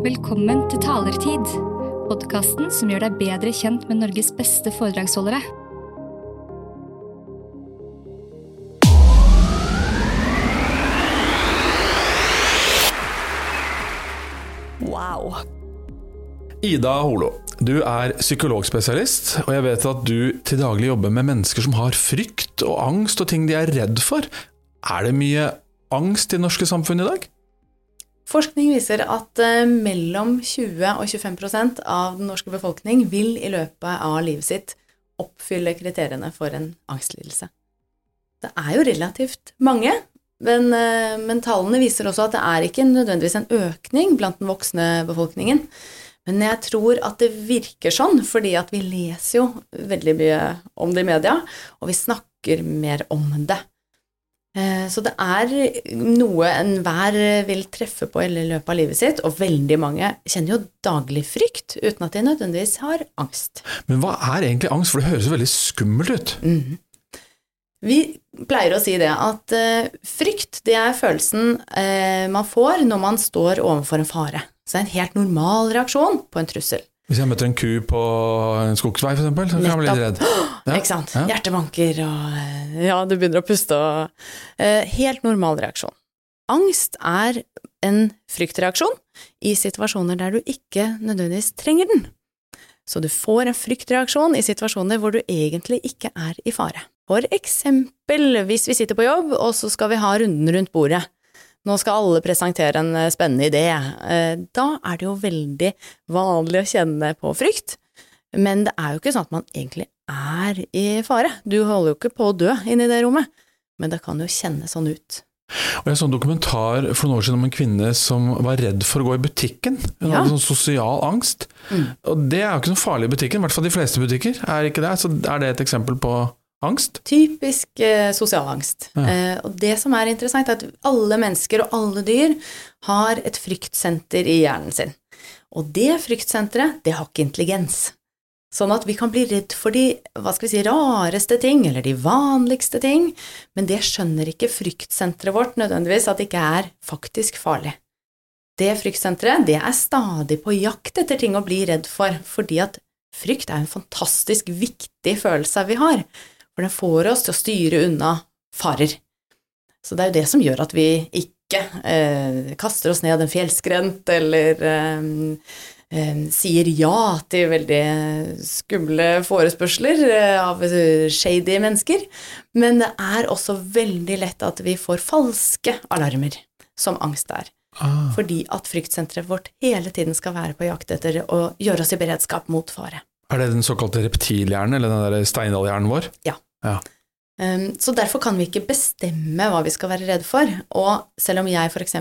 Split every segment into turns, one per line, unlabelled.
Velkommen til Talertid, podkasten som gjør deg bedre kjent med Norges beste foredragsholdere.
Wow.
Ida Holo, du er psykologspesialist, og jeg vet at du til daglig jobber med mennesker som har frykt og angst og ting de er redd for. Er det mye angst i det norske samfunnet i dag?
Forskning viser at eh, mellom 20 og 25% av den norske befolkning vil i løpet av livet sitt oppfylle kriteriene for en angstlidelse. Det er jo relativt mange, men, eh, men tallene viser også at det er ikke nødvendigvis en økning blant den voksne befolkningen. Men jeg tror at det virker sånn, fordi at vi leser jo veldig mye om det i media, og vi snakker mer om det. Eh, Så det er noe enhver vil treffe på i løpet av livet sitt, og veldig mange kjenner jo daglig frykt uten at de nødvendigvis har angst.
Men hva er egentlig angst, for det høres jo veldig skummelt ut.
Mhm. Vi pleier å si det at eh, frykt, det er følelsen eh, man får når man står overfor en fare. Så det er en helt normal reaksjon på en trussel.
Hvis jeg møter en ku på en skogsvei, eksempel, så kan jeg bli litt redd. Ja,
Ikke sant?
ja.
Hjertet banker, og eh, ja, du begynner å puste og eh, Helt normal reaksjon. Angst er en fryktreaksjon i situasjoner der du ikke nødvendigvis trenger den. Så du får en fryktreaksjon i situasjoner hvor du egentlig ikke er i fare. For eksempel hvis vi sitter på jobb, og så skal vi ha runden rundt bordet. Nå skal alle presentere en eh, spennende idé. Eh, Da er det jo veldig vanlig å kjenne på frykt. Men det er jo ikke sånn at man egentlig er i fare. Du holder jo ikke på å dø inne i det rommet, men det kan jo kjennes sånn ut.
Og Jeg så en dokumentar for noen år siden om en kvinne som var redd for å gå i butikken. Hun
Ja.
hadde sånn sosial angst.
Mm.
Og det er jo ikke noe farlig i butikken, i hvert fall de fleste butikker. Er ikke det? Så er det et eksempel på angst?
Typisk eh, sosial angst.
Ja.
Eh, og det som er interessant, er at alle mennesker og alle dyr har et fryktsenter i hjernen sin. Og det fryktsenteret, det har ikke intelligens. Sånn at vi kan bli redd for de hva skal vi si, rareste ting, eller de vanligste ting, men det skjønner ikke fryktsenteret vårt nødvendigvis at det ikke er faktisk farlig. Det fryktsenteret, det er stadig på jakt etter ting å bli redd for, fordi at frykt er en fantastisk viktig følelse vi har, for den får oss til å styre unna farer. Så det er jo det som gjør at vi ikke eh, kaster oss ned en fjellskrent, eller eh, eh, sier ja til veldig skumle forespørsler eh, av shady mennesker. Men det er også veldig lett at vi får falske alarmer, som angst er.
Ah.
Fordi at fryktsenteret vårt hele tiden skal være på jakt etter å gjøre oss i beredskap mot fare.
Er det den såkalte reptilhjernen, eller den der Steindal-hjernen vår?
Um, Så derfor kan vi ikke bestemme hva vi skal være redde for. Og selv om jeg f.eks.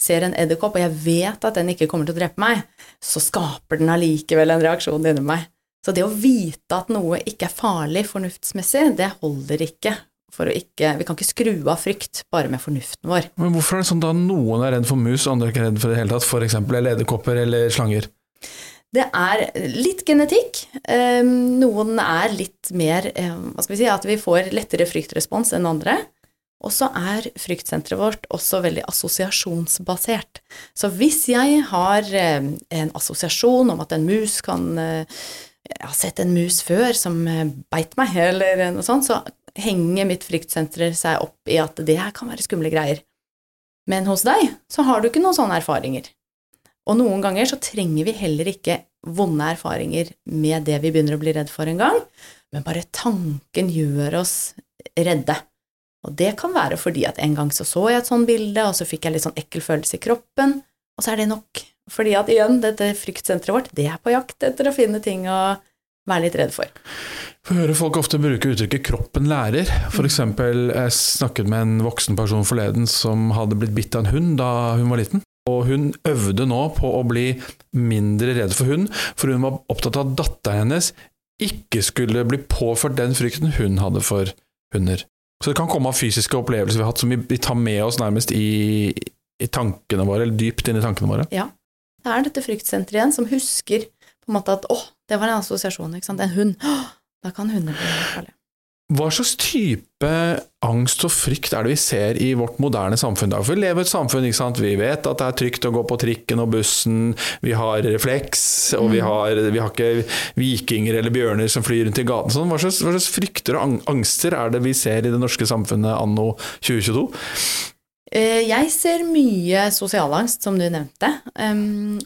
ser en edderkopp, og jeg vet at den ikke kommer til å drepe meg, så skaper den allikevel en reaksjon inni meg. Så det å vite at noe ikke er farlig fornuftsmessig, det holder ikke. For å ikke, vi kan ikke skru av frykt bare med fornuften vår.
Men hvorfor er det sånn da noen er redd for mus, og andre er ikke redd for det hele tatt? For eksempel eller edderkopper eller slanger?
Det er litt genetikk. Eh, Noen er litt mer eh, Hva skal vi si At vi får lettere fryktrespons enn andre. Og så er fryktsenteret vårt også veldig assosiasjonsbasert. Så hvis jeg har eh, en assosiasjon om at en mus kan eh, Jeg har sett en mus før som beit meg, eller noe sånt, så henger mitt fryktsenter seg opp i at det her kan være skumle greier. Men hos deg så har du ikke noen sånne erfaringer. Og noen ganger så trenger vi heller ikke vonde erfaringer med det vi begynner å bli redd for en gang, men bare tanken gjør oss redde. Og det kan være fordi at en gang så så jeg et sånt bilde, og så fikk jeg litt sånn ekkel følelse i kroppen, og så er det nok. Fordi at igjen, dette fryktsenteret vårt, det er på jakt etter å finne ting å være litt redd for.
Jeg hører folk ofte bruke uttrykket 'kroppen lærer'. For eksempel, jeg snakket med en voksen person forleden som hadde blitt bitt av en hund da hun var liten. Og hun øvde nå på å bli mindre redd for hund, for hun var opptatt av at datteren hennes ikke skulle bli påført den frykten hun hadde for hunder. Så det kan komme av fysiske opplevelser vi har hatt som vi, tar med oss nærmest i, i tankene våre, eller dypt inn i tankene våre.
Ja, det er dette fryktsenteret igjen som husker på en måte at åh, det var en assosiasjon, ikke sant, en hund, åh, da kan hunder bli farlige.
Hva slags type angst og frykt er det vi ser i vårt moderne samfunn Da? For vi lever i et samfunn, ikke sant? vi vet at det er trygt å gå på trikken og bussen, vi har refleks, og vi har, vi har ikke vikinger eller bjørner som flyr rundt i gaten. Sånn. Hva, slags, hva slags frykter og angster er det vi ser i det norske samfunnet anno 2022?
Eh, jeg ser mye sosialangst, som du nevnte,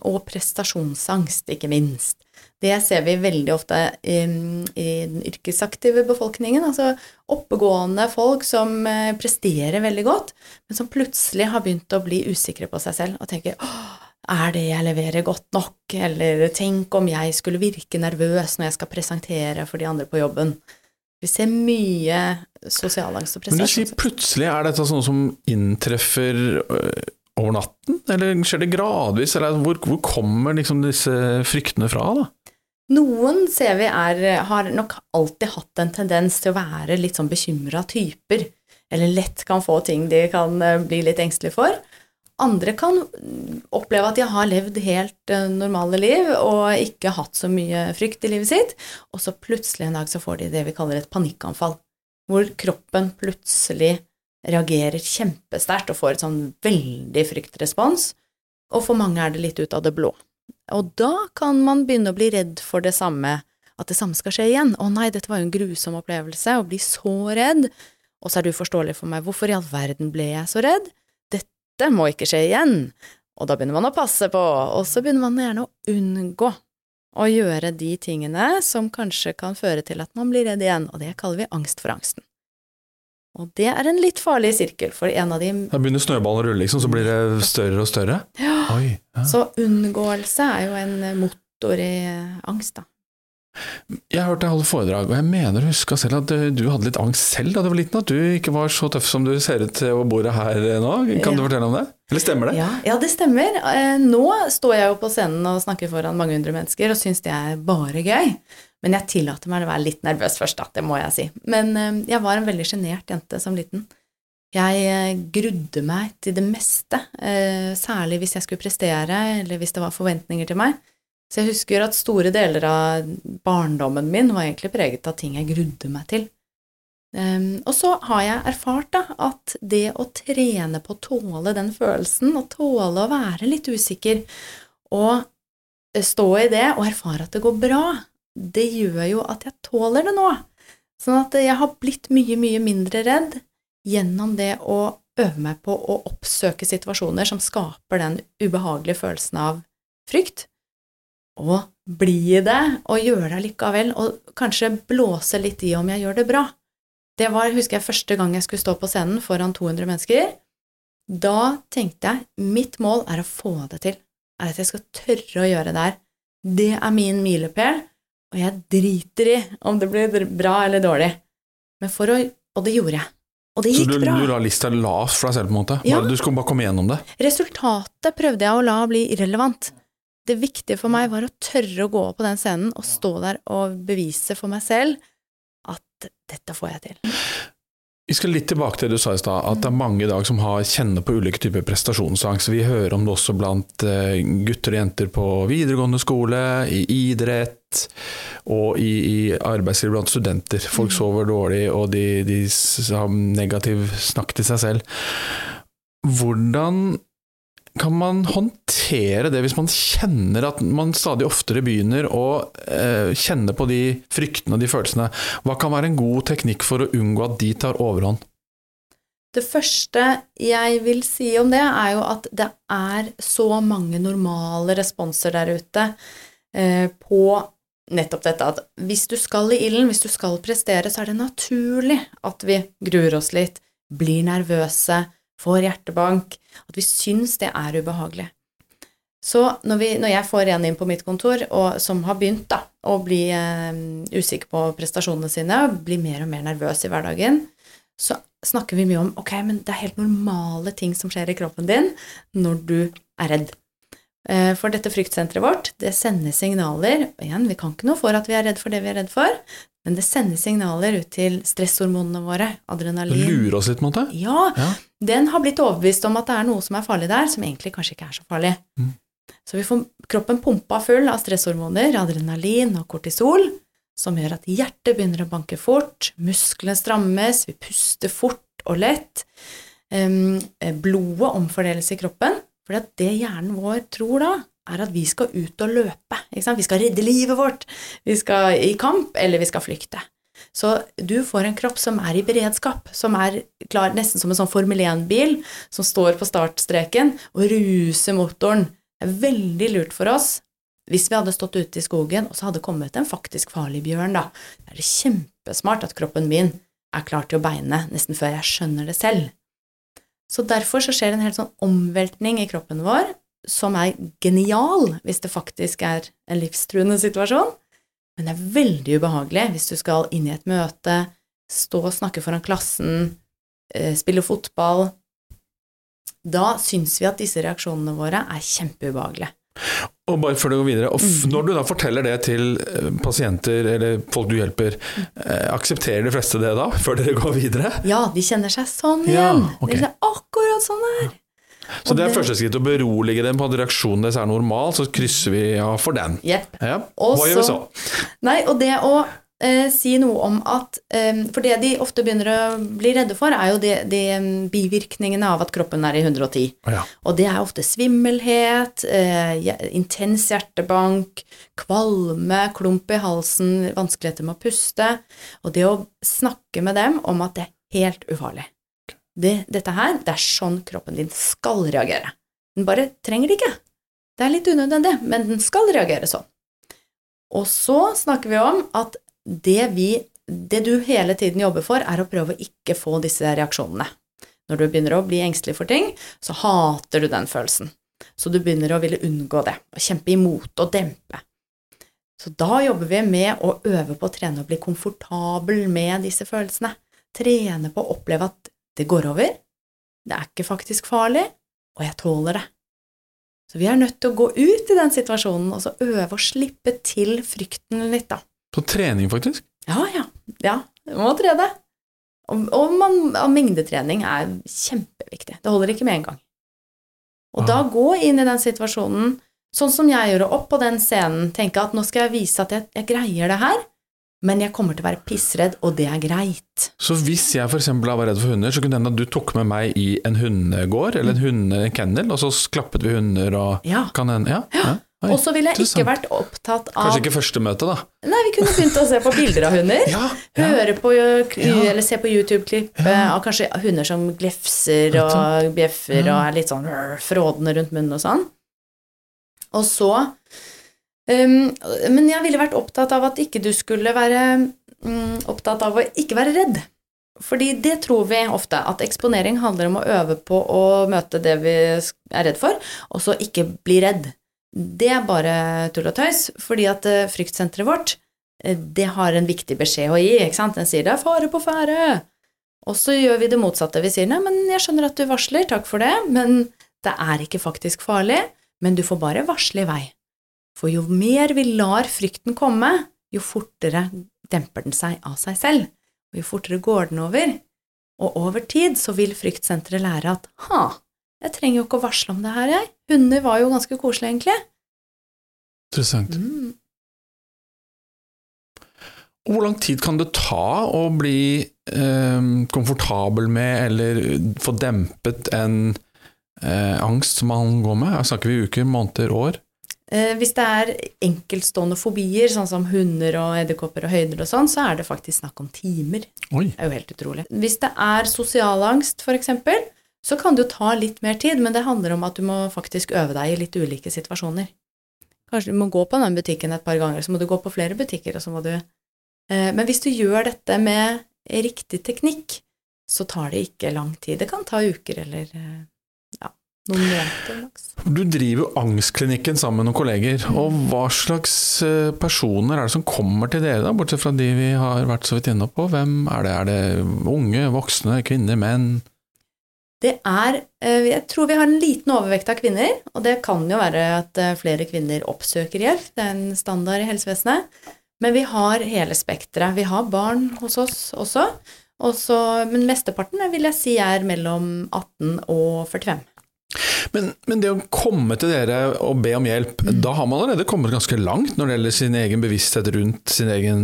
og prestasjonsangst, ikke minst. Det ser vi veldig ofte i, i den yrkesaktive befolkningen. Altså oppegående folk som eh, presterer veldig godt, men som plutselig har begynt å bli usikre på seg selv og tenker er det jeg leverer godt nok, eller tenk om jeg skulle virke nervøs når jeg skal presentere for de andre på jobben. Vi ser mye sosialangst og prestasjon.
Men du sier plutselig, er dette sånn som inntreffer øh, over natten, eller skjer det gradvis, eller hvor, hvor kommer liksom disse fryktene fra, da?
Noen ser vi er, har nok alltid hatt en tendens til å være litt sånn bekymra typer, eller lett kan få ting de kan eh, bli litt engstelige for. Andre kan oppleve at de har levd helt eh, normale liv og ikke hatt så mye frykt i livet sitt, og så plutselig en dag så får de det vi kaller et panikkanfall, hvor kroppen plutselig reagerer kjempesterkt og får et sånn veldig fryktrespons, og for mange er det litt ut av det blå. Og da kan man begynne å bli redd for det samme, at det samme skal skje igjen. Å nei, dette var jo en grusom opplevelse, å bli så redd. Og så er det uforståelig for meg, hvorfor i all verden ble jeg så redd? Dette må ikke skje igjen. Og da begynner man å passe på, og så begynner man gjerne å unngå å gjøre de tingene som kanskje kan føre til at man blir redd igjen, og det kaller vi angst for angsten. Og det er en litt farlig sirkel, for en av de
Da begynner snøballen å rulle, liksom, så blir det større og større?
Ja. Oi, ja. Så unngåelse er jo en motor i angst, da.
Jeg hørte deg holde foredrag, og jeg mener å huske selv at du hadde litt angst selv da du var liten? At du ikke var så tøff som du ser ut til å bore her nå? Kan ja. du fortelle om det? Eller stemmer det?
Ja, ja, det stemmer. Eh, nå står jeg jo på scenen og snakker foran mange hundre mennesker og syns det er bare gøy. Men jeg tillater meg å være litt nervøs først, da, det må jeg si. Men eh, jeg var en veldig sjenert jente som liten. Jeg eh, grudde meg til det meste, eh, særlig hvis jeg skulle prestere, eller hvis det var forventninger til meg. Så jeg husker at store deler av barndommen min var egentlig preget av ting jeg grudde meg til. Um, og så har jeg erfart da, at det å trene på å tåle den følelsen, og tåle å være litt usikker, og stå i det og erfare at det går bra, det gjør jo at jeg tåler det nå. Sånn at jeg har blitt mye, mye mindre redd gjennom det å øve meg på å oppsøke situasjoner som skaper den ubehagelige følelsen av frykt, og bli i det og gjøre det likevel, og kanskje blåse litt i om jeg gjør det bra. Det var, husker jeg, første gang jeg skulle stå på scenen foran 200 mennesker. Da tenkte jeg mitt mål er å få det til, er at jeg skal tørre å gjøre det her. Det er min milepæl, og jeg driter i om det blir bra eller dårlig. Men for å Og det gjorde jeg. Og det gikk
bra. Så du,
bra.
du la lista lavt for deg selv, på en måte? Ja. Du skulle bare komme gjennom det?
Resultatet prøvde jeg å la bli irrelevant. Det viktige for meg var å tørre å gå opp på den scenen og stå der og bevise for meg selv at dette får jeg til.
Vi skal litt tilbake til det du sa i stad, at det er mange i dag som har, kjenner på ulike typer prestasjonsangst. Vi hører om det også blant eh, gutter og jenter på videregående skole, i idrett og i, i arbeidsliv blant studenter. Folk mm. sover dårlig, og de, de har negativ snakk til seg selv. Hvordan kan man håndtere det hvis man kjenner at man stadig oftere begynner å eh, kjenne på de fryktene og de følelsene? Hva kan være en god teknikk for å unngå at de tar overhånd?
Det første jeg vil si om det, er jo at det er så mange normale responser der ute eh, på nettopp dette at hvis du skal i ilden, hvis du skal prestere, så er det naturlig at vi gruer oss litt, blir nervøse, får hjertebank, at vi syns det er ubehagelig. Så når, vi, når, jeg får en inn på mitt kontor og, som har begynt da, å bli eh, usikker på prestasjonene sine, og blir mer og mer nervøs i hverdagen, så snakker vi mye om ok, men det er helt normale ting som skjer i kroppen din når du er redd. Eh, for dette fryktsenteret vårt, det sender signaler og igjen, vi kan ikke noe for at vi er redd for det vi er redd for, men det sender signaler ut til stresshormonene våre, adrenalin.
Lurer oss litt, på en måte?
Ja, ja, Den har blitt overbevist om at det er noe som er farlig der, som egentlig kanskje ikke er så farlig. Mm. Så vi får kroppen pumpa full av stresshormoner, adrenalin og kortisol, som gjør at hjertet begynner å banke fort, musklene strammes, vi puster fort og lett. Eh, blodet omfordeles i kroppen, for det hjernen vår tror da, er at vi skal ut og løpe. Vi skal redde livet vårt. Vi skal i kamp, eller vi skal flykte. Så du får en kropp som er i beredskap, som er klar nesten som en sånn Formel 1-bil som står på startstreken og ruser motoren. Det er veldig lurt for oss hvis vi hadde stått ute i skogen og så hadde kommet en faktisk farlig bjørn, da. Da er det kjempesmart at kroppen min er klar til å beine nesten før jeg skjønner det selv. Så derfor så skjer det en helt sånn omveltning i kroppen vår som er genial hvis det faktisk er en livstruende situasjon, men det er veldig ubehagelig hvis du skal inn i et møte, stå og snakke foran klassen, eh, spille fotball. Da syns vi at disse reaksjonene våre er kjempeubehagelige.
Og bare før du går videre, f- når du da forteller det til eh, pasienter eller folk du hjelper, eh, aksepterer de fleste det da, før dere går videre?
Ja, de kjenner seg sånn
Ja,
igjen.
Det
De er akkurat sånn her.
Så det er første skritt å berolige dem på at reaksjonen deres er normal, så krysser vi av for den.
Yep.
Ja, hva gjør vi så?
Nei, og det å eh, si noe om at eh, For det de ofte begynner å bli redde for, er jo de, de eh, bivirkningene av at kroppen er i 110.
Ja.
Og det er ofte svimmelhet, eh, intens hjertebank, kvalme, klump i halsen, vanskeligheter med å puste. Og det å snakke med dem om at det er helt ufarlig. Det, dette her, det er sånn kroppen din skal reagere. Den bare trenger det ikke. Det er litt unødvendig, men den skal reagere sånn. Og så snakker vi om at det vi det du hele tiden jobber for, er å prøve å ikke få disse reaksjonene. Når du begynner å bli engstelig for ting, så hater du den følelsen. Så du begynner å ville unngå det, og kjempe imot og dempe. Så da jobber vi med å øve på å trene og bli komfortabel med disse følelsene. Trene på å oppleve at det går over, det er ikke faktisk farlig, og jeg tåler det. Så vi er nødt til å gå ut i den situasjonen og så øve å slippe til frykten litt, da.
På trening, faktisk?
Ja, ja. Ja, du må trene. Og, og, man, og mengdetrening er kjempeviktig. Det holder ikke med en gang. Og da
Ah.
gå inn i den situasjonen, sånn som jeg gjorde, opp på den scenen, tenke at nå skal jeg vise at jeg, jeg greier det her, men jeg kommer til å være pissredd, og det er greit.
Så hvis jeg f.eks. var redd for hunder, så kunne det hende at du tok med meg i en hundegård, eller en, hunde, en kennel, og så klappet vi hunder og
Ja.
kan hende Ja. ja.
Og så ville jeg ikke vært opptatt av
Kanskje ikke første møte, da.
Nei, vi kunne begynt å se på bilder av hunder.
Ja, ja.
Høre på, eller se på YouTube-klipp av kanskje hunder som glefser og bjeffer og er litt sånn frådende rundt munnen og sånn. Og så um, Men jeg ville vært opptatt av at ikke du skulle være um, opptatt av å ikke være redd. Fordi det tror vi ofte, at eksponering handler om å øve på å møte det vi er redd for, og så ikke bli redd. Det er bare tull og tøys, fordi at eh, fryktsenteret vårt eh, det har en viktig beskjed å gi. ikke sant? Den sier 'det er fare på ferde'. Og så gjør vi det motsatte. Vi sier 'nei, men jeg skjønner at du varsler, takk for det', men det er ikke faktisk farlig, men du får bare varsle i vei. For jo mer vi lar frykten komme, jo fortere demper den seg av seg selv, og jo fortere går den over. Og over tid så vil fryktsenteret lære at 'ha, jeg trenger jo ikke å varsle om det her, jeg'. Hunder var jo ganske koselige, egentlig.
Interessant.
Mm.
Og Hvor lang tid kan det ta å bli eh, komfortabel med, eller få dempet en eh, angst som man går med? Jeg snakker vi uker, måneder, år?
Eh, Hvis det er enkeltstående fobier, sånn som hunder og edderkopper og høyder og sånn, så er det faktisk snakk om timer.
Oi.
Det er jo helt utrolig. Hvis det er sosial angst, for eksempel, så kan det jo ta litt mer tid, men det handler om at du må faktisk øve deg i litt ulike situasjoner. Kanskje du må gå på den butikken et par ganger, så må du gå på flere butikker, og så må du eh, Men hvis du gjør dette med riktig teknikk, så tar det ikke lang tid. Det kan ta uker eller eh, noen måneder maks.
Du driver jo Angstklinikken sammen med noen kolleger, og hva slags eh, personer er det som kommer til dere, da, bortsett fra de vi har vært så vidt inne på? Hvem er det? Er det unge, voksne, kvinner, menn?
Det er eh, Jeg tror vi har en liten overvekt av kvinner, og det kan jo være at eh, flere kvinner oppsøker hjelp. Det er en standard i helsevesenet. Men vi har hele spekteret. Vi har barn hos oss også. Også, men mesteparten vil jeg si er mellom 18 og 45.
Men, men det å komme til dere og be om hjelp,
Mm.
da har man allerede kommet ganske langt når det gjelder sin egen bevissthet rundt sin egen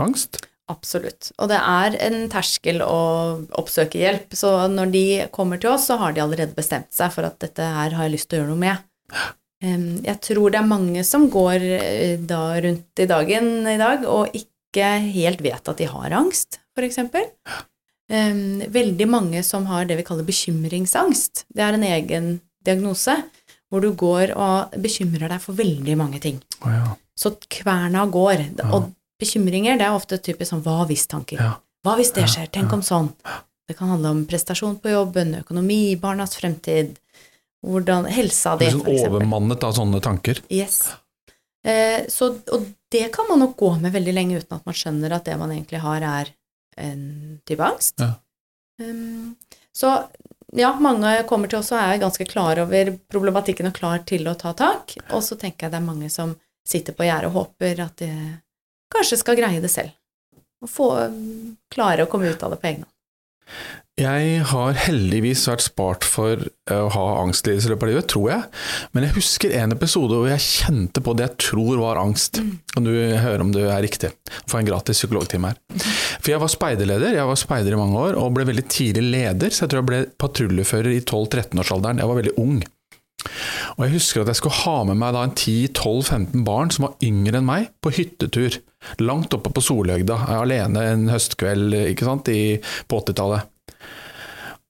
angst?
Absolutt. Og det er en terskel å oppsøke hjelp. Så når de kommer til oss, så har de allerede bestemt seg for at dette her har jeg lyst til å gjøre noe med. Jeg tror det er mange som går eh, da rundt i dagen i dag og ikke helt vet at de har angst, f.eks. Veldig mange som har det vi kaller bekymringsangst. Det er en egen diagnose hvor du går og bekymrer deg for veldig mange ting.
Oh, ja.
Så kverna går.
Ja.
Og bekymringer, det er ofte typisk sånn hva hvis-tanker.
Ja.
Hva hvis det skjer? Tenk om sånn. Det kan handle om prestasjon på jobben, økonomi, barnas fremtid, hvordan, helsa di,
f.eks. sånn overmannet av sånne tanker.
Yes. Eh, så, og det kan man nok gå med veldig lenge uten at man skjønner at det man egentlig har, er en type angst.
Ja.
Um, så ja, mange kommer til oss og er ganske klar over problematikken og klar til å ta tak, og så tenker jeg det er mange som sitter på gjerdet og håper at de kanskje skal greie det selv. Og få klare å komme ut av det på egen hånd.
Jeg har heldigvis vært spart for eh, å ha angstlidelser i løpet av livet, tror jeg. Men jeg husker en episode hvor jeg kjente på det jeg tror var angst. Og du hører om det er riktig? Få en gratis psykologtime her. For jeg var speiderleder, jeg var speider i mange år, og ble veldig tidlig leder, så jeg tror jeg ble patruljefører i 12-13-årsalderen. Jeg var veldig ung. Og jeg husker at jeg skulle ha med meg da en 10-12-15 barn som var yngre enn meg, på hyttetur. Langt oppe på Solhøgda, alene en høstkveld ikke sant, i, på 80-tallet.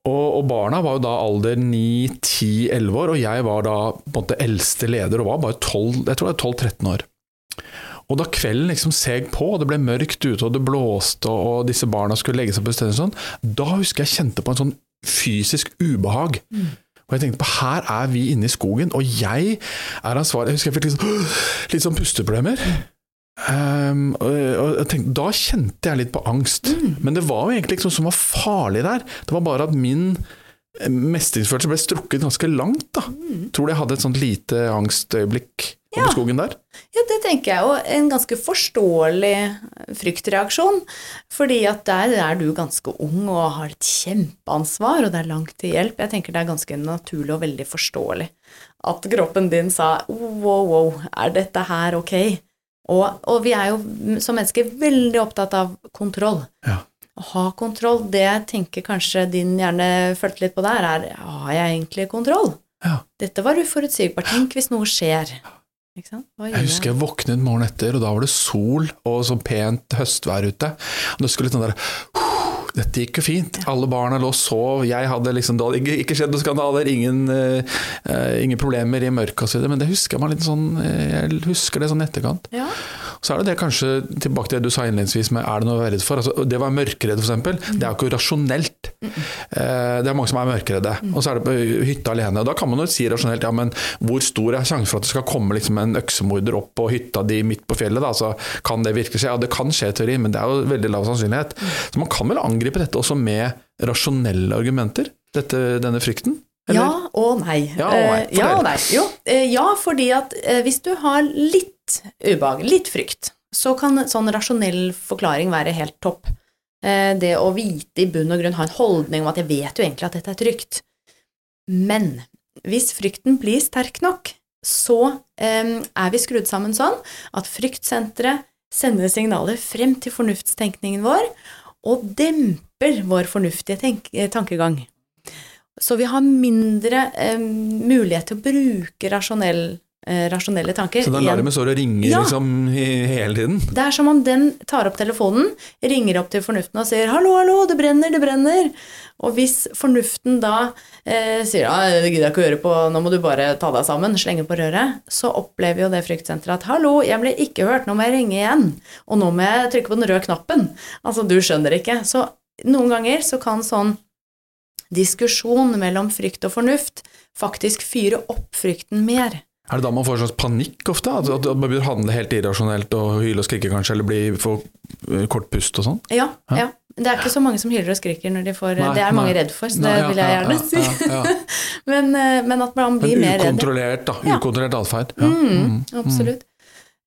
Og, og barna var jo da alder 9-10-11 år, og jeg var da på en måte eldste leder og var bare 12, jeg tror jeg var 12-13 år. Og da kvelden liksom seg på, og det ble mørkt ute, og det blåste, og, disse barna skulle legge seg på stedet sånn, da husker jeg kjente på en sånn fysisk ubehag. Og jeg tenkte på, her er vi inne i skogen, og jeg er ansvarlig. Jeg husker jeg fikk litt sånn, litt sånn pusteproblemer. Um, og, og jeg tenkte, da kjente jeg litt på angst. Men det var jo egentlig ikke noe som var farlig der. Det var bare at min eh, mestringsfølelse ble strukket ganske langt. da. Tror du jeg hadde et sånt lite angstøyeblikk
Ja.
over skogen der?
Ja, det tenker jeg, og en ganske forståelig fryktreaksjon. Fordi at der er du ganske ung og har et kjempeansvar, og det er langt til hjelp. Jeg tenker det er ganske naturlig og veldig forståelig at kroppen din sa wow, wow, er dette her ok? Og, og vi er jo som mennesker veldig opptatt av kontroll.
Ja.
Å ha kontroll, det jeg tenker kanskje din gjerne følte litt på der, er har jeg egentlig kontroll?
Ja.
Dette var uforutsigbart. Tenk hvis noe skjer. Ikke sant?
Jeg husker jeg våknet morgenen etter, og da var det sol og sånn pent høstvær ute. Og det skulle litt sånn der dette gikk jo fint. Alle barna lå og sov. Jeg hadde liksom, det hadde ikke, ikke skjedd noen skandaler, ingen, uh, ingen problemer i mørket osv. Men det husker man litt sånn eh, Jeg husker det sånn i etterkant.
Ja.
Så er det det kanskje, tilbake til det du sa innledningsvis med er det noe å være redd for. Altså, det å være mørkeredd f.eks., det er jo ikke rasjonelt. Eh, det er mange som er mørkeredde. Og så er det på hytta alene. Og da kan man jo si rasjonelt ja, men hvor stor er sjansen for at det skal komme liksom en øksemorder opp på hytta di midt på fjellet? Da? Altså, kan det virkelig skje? Ja, det kan skje i teori, men det er jo veldig lav sannsynlighet. Så man kan vel angripe dette også med rasjonelle argumenter? Dette, denne frykten? Eller?
Ja og nei.
Ja og nei.
Eh, ja, og nei. Jo, eh, ja, fordi at eh, hvis du har litt ubehag, litt frykt, så kan sånn rasjonell forklaring være helt topp. Det å vite i bunn og grunn, ha en holdning om at jeg vet jo egentlig at dette er trygt. Men hvis frykten blir sterk nok, så er vi skrudd sammen sånn at fryktsenteret sender signaler frem til fornuftstenkningen vår, og demper vår fornuftige tenk tankegang. Så vi har mindre eh, mulighet til å bruke rasjonell, eh, rasjonelle tanker.
Så den
Igjen,
alarmen står og ringer
Ja.
liksom hele tiden?
Det er som om den tar opp telefonen, ringer opp til fornuften og sier 'hallo, hallo, det brenner, det brenner'. Og hvis fornuften da eh, sier 'ja, det gidder jeg ikke å gjøre på, nå må du bare ta deg sammen', slenge på røret, så opplever jo det fryktsenteret at 'hallo, jeg ble ikke hørt, nå må jeg ringe igjen', og nå må jeg trykke på den røde knappen'. Altså, du skjønner ikke. Så noen ganger så kan sånn diskusjon mellom frykt og fornuft faktisk fyre opp frykten mer.
Er det da man får en slags panikk ofte? At, at man begynner å handle helt irrasjonelt og hyle og skrike kanskje, eller bli for eh, kort pust og sånn?
Ja,
Ja.
Det er ikke så mange som hyler og skriker når de får
Nei,
Det er mange
nei.
redd for, så
Nei,
det
ja,
vil jeg gjerne si.
ja.
Men, eh, men at man blir mer redd.
ukontrollert, da. Ukontrollert atferd. Ja.
Mm,
Mm,
absolutt.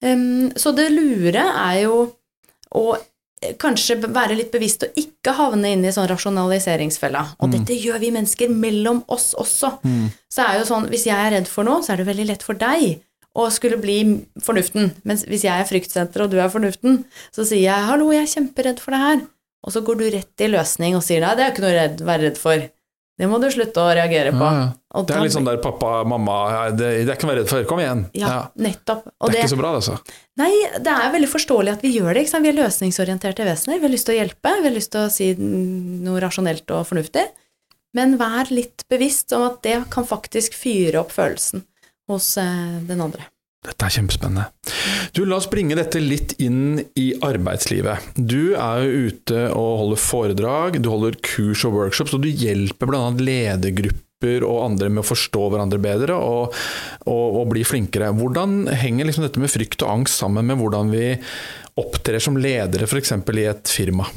Um, så det lure er jo å kanskje være litt bevisst og ikke havne inn i sånn rasjonaliseringsfella. Og dette gjør vi mennesker mellom oss også. Så er jo sånn, hvis jeg er redd for noe, så er det veldig lett for deg å skulle bli fornuften. Mens hvis jeg er fryktsenter og du er fornuften, så sier jeg 'hallo, jeg er kjemperedd for det her'. Og så går du rett i løsning og sier 'nei, det er ikke noe å være redd for'. Det må du slutte å reagere på.
Ja, ja. Det er litt sånn der pappa, mamma, det, det er ikke noe å være redd for, kom igjen.
Ja, nettopp. Og
Det er
det,
ikke så bra, det, altså.
nei, det er veldig forståelig at vi gjør det. Ikke sant? Vi er løsningsorienterte vesener. Vi har lyst til å hjelpe, vi har lyst til å si noe rasjonelt og fornuftig. Men vær litt bevisst om at det kan faktisk fyre opp følelsen hos eh, den andre.
Dette er kjempespennende. Du, La oss bringe dette litt inn i arbeidslivet. Du er jo ute og holder foredrag, du holder kurs og workshops, og du hjelper bl.a. ledergrupper og andre med å forstå hverandre bedre og, og, og bli flinkere. Hvordan henger liksom dette med frykt og angst sammen med hvordan vi opptrer som ledere f.eks. i et firma?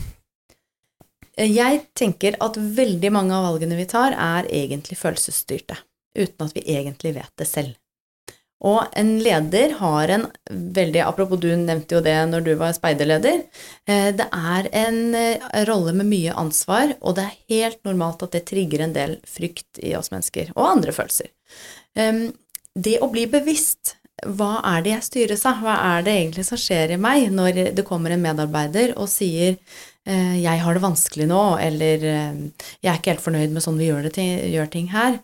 Jeg tenker at veldig mange av valgene vi tar, er egentlig følelsesstyrte, uten at vi egentlig vet det selv. Og en leder har en veldig Apropos, du nevnte jo det når du var speiderleder. eh, Det er en eh, rolle med mye ansvar, og det er helt normalt at det trigger en del frykt i oss mennesker, og andre følelser. Det å bli bevisst hva er det jeg styres av? Hva er det egentlig som skjer i meg når det kommer en medarbeider og sier eh, 'jeg har det vanskelig nå', eller 'jeg er ikke helt fornøyd med sånn vi gjør, ting, gjør ting her'.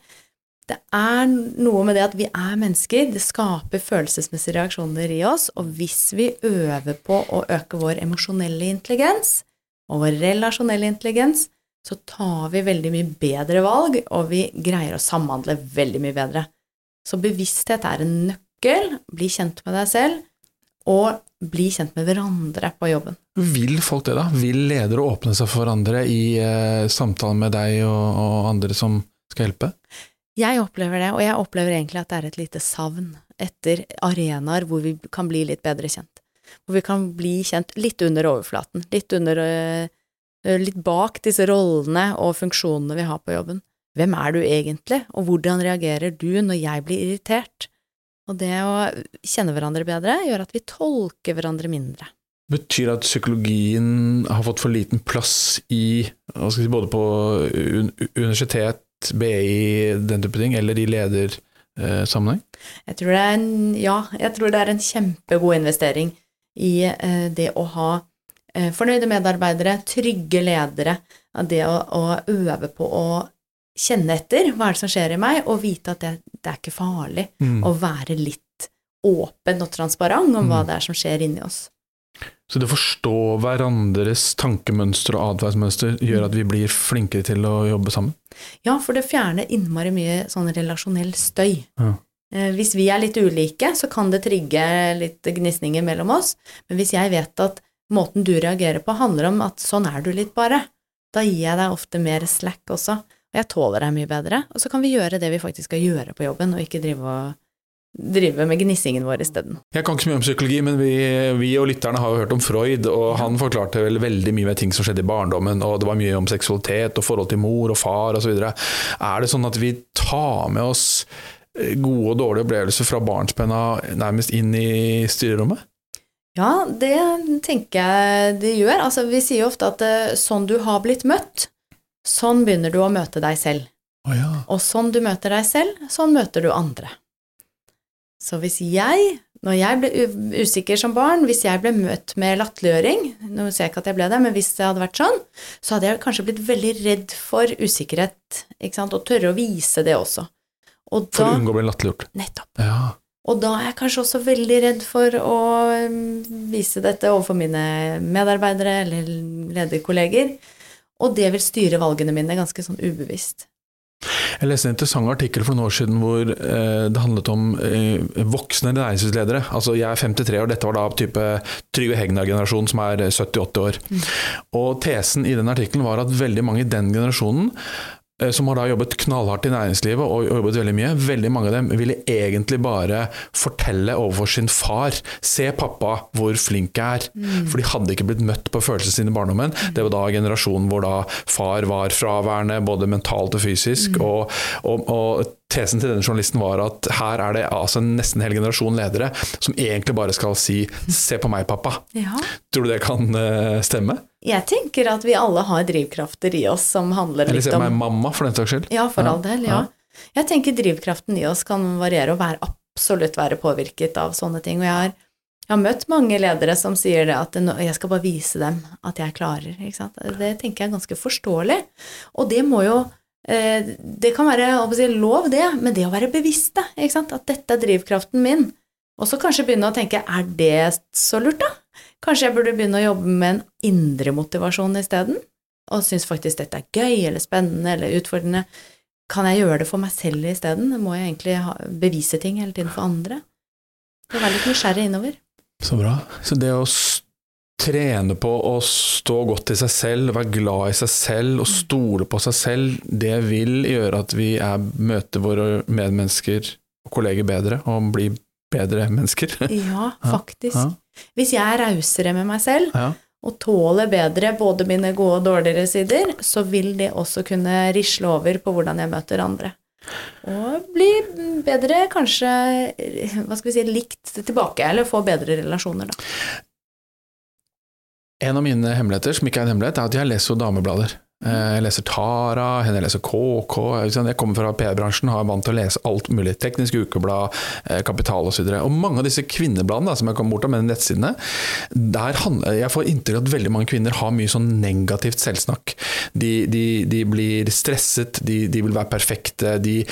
Det er noe med det at vi er mennesker, det skaper følelsesmessige reaksjoner i oss, og hvis vi øver på å øke vår emosjonelle intelligens og vår relasjonelle intelligens, så tar vi veldig mye bedre valg, og vi greier å samhandle veldig mye bedre. Så bevissthet er en nøkkel. Bli kjent med deg selv, og bli kjent med hverandre på jobben.
Vil folk det, da? Vil ledere åpne seg for hverandre i eh, samtale med deg og, og andre som skal hjelpe?
Jeg opplever det, og jeg opplever egentlig at det er et lite savn etter arenaer hvor vi kan bli litt bedre kjent. Hvor vi kan bli kjent litt under overflaten, litt under øh, øh, Litt bak disse rollene og funksjonene vi har på jobben. Hvem er du egentlig, og hvordan reagerer du når jeg blir irritert? Og det å kjenne hverandre bedre gjør at vi tolker hverandre mindre.
Betyr det at psykologien har fått for liten plass i si, både på universitet, BI, den type ting, eller i ledersammenheng?
Jeg tror det er en, ja, jeg tror det er en kjempegod investering i eh, det å ha eh, fornøyde medarbeidere, trygge ledere, det å, å øve på å kjenne etter hva er det som skjer i meg, og vite at det, det er ikke farlig
Mm.
å være litt åpen og transparent om hva
Mm.
det er som skjer inni oss.
Så det å forstå hverandres tankemønster og atferdsmønster gjør at vi blir flinkere til å jobbe sammen?
Ja, for det fjerner innmari mye sånn relasjonell støy.
Ja.
Eh, Hvis vi er litt ulike, så kan det trigge litt gnisninger mellom oss, men hvis jeg vet at måten du reagerer på handler om at sånn er du litt bare, da gir jeg deg ofte mer slack også, og jeg tåler deg mye bedre, og så kan vi gjøre det vi faktisk skal gjøre på jobben, og ikke drive, og, drive med gnissingen vår isteden.
Jeg kan ikke så mye om psykologi, men vi, vi og lytterne har jo hørt om Freud, og han forklarte vel veldig mye med ting som skjedde i barndommen, og det var mye om seksualitet og forhold til mor og far osv. Er det sånn at vi tar med oss eh, gode og dårlige opplevelser fra barnspenna nærmest inn i styrerommet?
Ja, det tenker jeg det gjør. Altså, vi sier jo ofte at eh, sånn du har blitt møtt, sånn begynner du å møte deg selv.
Oh, ja.
Og sånn du møter deg selv, sånn møter du andre. Så hvis jeg, når jeg ble usikker som barn, hvis jeg ble møtt med latterliggjøring Nå ser jeg ikke at jeg ble det, men hvis det hadde vært sånn, så hadde jeg kanskje blitt veldig redd for usikkerhet, ikke sant, og tørre å vise det også. Og
For å unngå å bli latterliggjort.
Nettopp.
Ja.
Og da er jeg kanskje også veldig redd for å um, vise dette overfor mine medarbeidere eller lederkolleger. Og det vil styre valgene mine ganske sånn ubevisst.
Jeg leste en interessant artikkel for noen år siden hvor eh, det handlet om eh, voksne næringslivsledere. Altså jeg er 53 år, dette var da type Trygve Hegnar-generasjonen som er 70-80 år. Og tesen i den artikkelen var at veldig mange i den generasjonen som har da jobbet knallhardt i næringslivet og jobbet veldig mye, veldig mange av dem ville egentlig bare fortelle overfor sin far Se pappa hvor flink jeg er. For de hadde ikke blitt møtt på følelsene sine i barndommen. Det var da generasjonen hvor da far var fraværende både mentalt og fysisk. Og, og, og tesen til denne journalisten var at her er det altså nesten hele hel generasjon ledere som egentlig bare skal si 'se på meg, pappa'.
Ja.
Tror du det kan eh, stemme?
Jeg tenker at vi alle har drivkrafter i oss som handler
Eller
litt
se på
om
meg, mamma, for den saks skyld.
Ja, for
Ja,
all del, ja.
ja.
Jeg tenker drivkraften i oss kan variere og være absolutt være påvirket av sånne ting. Og jeg har, jeg har møtt mange ledere som sier det at jeg skal bare vise dem at jeg klarer. Ikke sant? Det tenker jeg er ganske forståelig. Og det må jo eh, Det kan være å si, lov, det, men det å være bevisst det. At dette er drivkraften min. Og så kanskje begynne å tenke er det så lurt, da? Kanskje jeg burde begynne å jobbe med en indre motivasjon isteden? Og synes faktisk dette er gøy eller spennende eller utfordrende. Kan jeg gjøre det for meg selv isteden? Må jeg egentlig bevise ting hele tiden for andre? Det er litt nysgjerrig innover.
Så bra. Så det å trene på å stå godt i seg selv, være glad i seg selv og stole på seg selv, det vil gjøre at vi er, møter våre medmennesker og kolleger bedre og blir bedre mennesker.
Ja, faktisk.
Ja.
Hvis jeg er rausere med meg selv
Ja.
og tåler bedre både mine gode og dårligere sider, så vil det også kunne risle over på hvordan jeg møter andre. Og bli bedre, kanskje, hva skal vi si, likt tilbake, eller få bedre relasjoner, da.
En av mine hemmeligheter, som ikke er en hemmelighet, er at jeg leser jo dameblader. Eh, Jeg leser Tara, jeg leser KK. Jeg kommer fra PR-bransjen, har vant til å lese alt mulig. Teknisk Ukeblad, eh, Kapital osv. Og, så og mange av disse kvinnebladene som jeg kommer bort av med nettsidene, der handler, jeg får inntrykk av at veldig mange kvinner har mye sånn negativt selvsnakk. De, de, de blir stresset, de, de vil være perfekte, de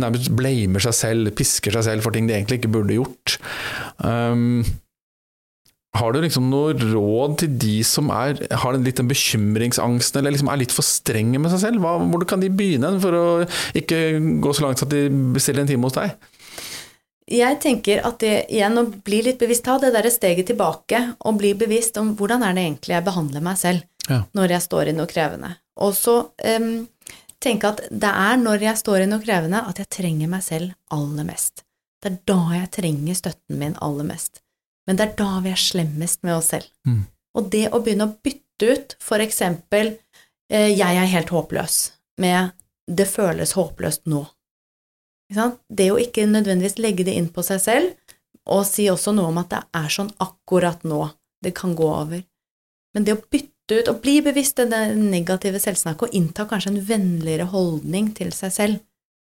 nærmest blamer seg selv, pisker seg selv for ting de egentlig ikke burde gjort. Um, har du liksom noe råd til de som er, har en litt den bekymringsangsten, eller liksom er litt for strenge med seg selv? Hva, hvor kan de begynne for å ikke gå så langt at de bestiller en time hos deg?
Jeg tenker at det igjen å bli litt bevisst, ta det der steget tilbake og bli bevisst om hvordan er det egentlig jeg behandler meg selv
Ja.
når jeg står i noe krevende. Og så um, tenke at det er når jeg står i noe krevende at jeg trenger meg selv aller mest. Det er da jeg trenger støtten min aller mest. Men det er da vi er slemmest med oss selv.
Mm.
Og det å begynne å bytte ut for eksempel eh, 'jeg er helt håpløs' med 'det føles håpløst nå'. Det å ikke nødvendigvis legge det inn på seg selv, og si også noe om at det er sånn akkurat nå, det kan gå over. Men det å bytte ut, og bli bevisst det negative selvsnakket, og innta kanskje en vennligere holdning til seg selv,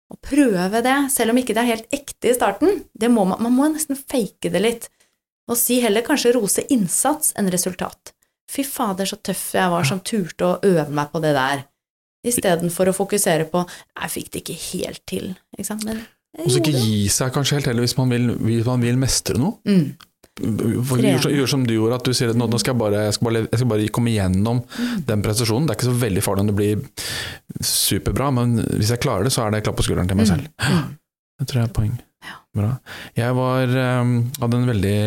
og prøve det, selv om ikke det er helt ekte i starten, det må man, man må nesten fake det litt, og si heller kanskje rose innsats enn resultat. Fy fader, så tøff jeg var som turte å øve meg på det der, istedenfor å fokusere på 'jeg fikk det ikke helt til', ikke sant, men
Og så ikke gi seg kanskje helt heller hvis man vil, hvis man vil mestre noe.
Mm.
Gjør, gjør som du gjorde, at du sier at nå, nå skal jeg bare, jeg skal bare, jeg skal bare komme igjennom
Mm.
den prestasjonen. Det er ikke så veldig farlig om det blir superbra, men hvis jeg klarer det, så er det klapp på skulderen til meg selv.
Mm.
Det tror jeg er poeng. Bra. Jeg var, ehm, hadde en veldig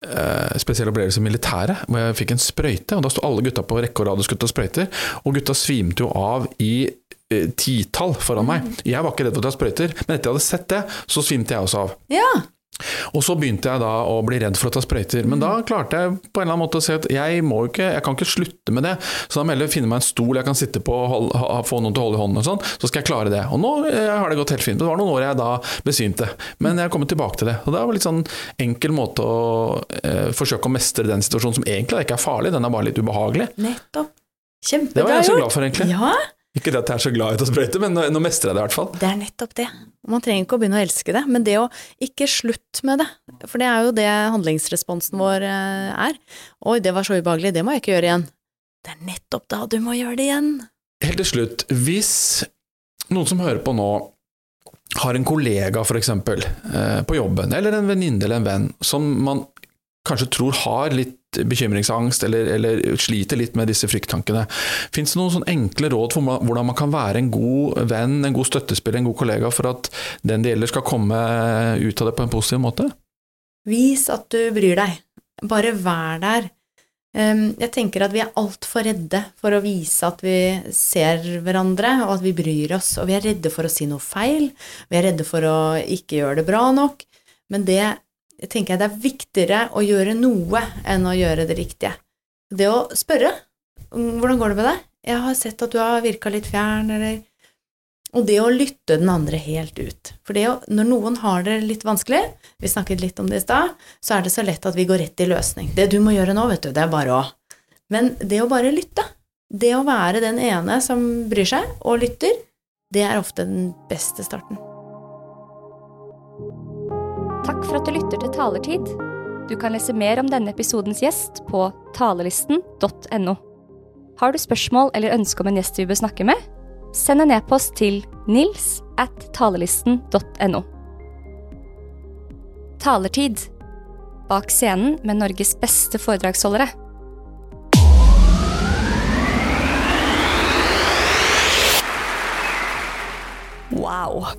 Uh, spesiell opplevelse i militæret, hvor jeg fikk en sprøyte. og Da sto alle gutta på rekke og rad og skulle ta sprøyter, og gutta svimte jo av i uh, titall foran meg. Jeg var ikke redd for å ta sprøyter, men etter jeg hadde sett det, så svimte jeg også av.
Ja,
Og så begynte jeg da å bli redd for å ta sprøyter, men da klarte jeg på en eller annen måte å se at jeg må ikke, jeg kan ikke slutte med det. Så da må jeg heller finne meg en stol jeg kan sitte på og ha, få noen til å holde i hånden og sånn, så skal jeg klare det. Og nå eh, har det gått helt fint. Det var noen år jeg da besvimte, men jeg har kommet tilbake til det. Og det var litt sånn enkel måte å eh, forsøke å mestre den situasjonen som egentlig ikke er farlig, den er bare litt ubehagelig.
nettopp.
Det var jeg så glad for, egentlig.
Ja,
Ikke det at jeg er så glad i å sprøyte, men nå, nå mestrer jeg det i hvert fall.
det er nettopp det. Man trenger ikke å begynne å elske det, men det å ikke slutte med det, for det er jo det handlingsresponsen vår eh, er. Oi, det var så ubehagelig, det må jeg ikke gjøre igjen. Det er nettopp da du må gjøre det igjen.
Helt til slutt, hvis noen som hører på nå, har en kollega for eksempel, eh, på jobben, eller en venninne eller en venn, som man kanskje tror har litt bekymringsangst, eller, eller sliter litt med disse frykttankene. Fins det noen sånn enkle råd for hvordan man kan være en god venn, en god støttespiller, en god kollega, for at den det gjelder skal komme ut av det på en positiv måte?
Vis at du bryr deg. Bare vær der. Jeg tenker at vi er altfor redde for å vise at vi ser hverandre, og at vi bryr oss. Og vi er redde for å si noe feil, vi er redde for å ikke gjøre det bra nok. Men det tenker jeg det er viktigere å gjøre noe enn å gjøre det riktige. Det å spørre "Mm, 'Hvordan går det med deg?' 'Jeg har sett at du har virka litt fjern', eller Og det å lytte den andre helt ut. For å, når noen har det litt vanskelig, vi snakket litt om det i stad, så er det så lett at vi går rett i løsning. Det du må gjøre nå, vet du, det er bare å Men det å bare lytte, det å være den ene som bryr seg og lytter, det er ofte den beste starten.
Takk for at du lytter til Talertid. Du kan lese mer om denne episodens gjest på talelisten.no. Har du spørsmål eller ønske om en gjest vi bør snakke med? Send en e-post til nils at talelisten.no. Talertid. Bak scenen med Norges beste foredragsholdere. Wow.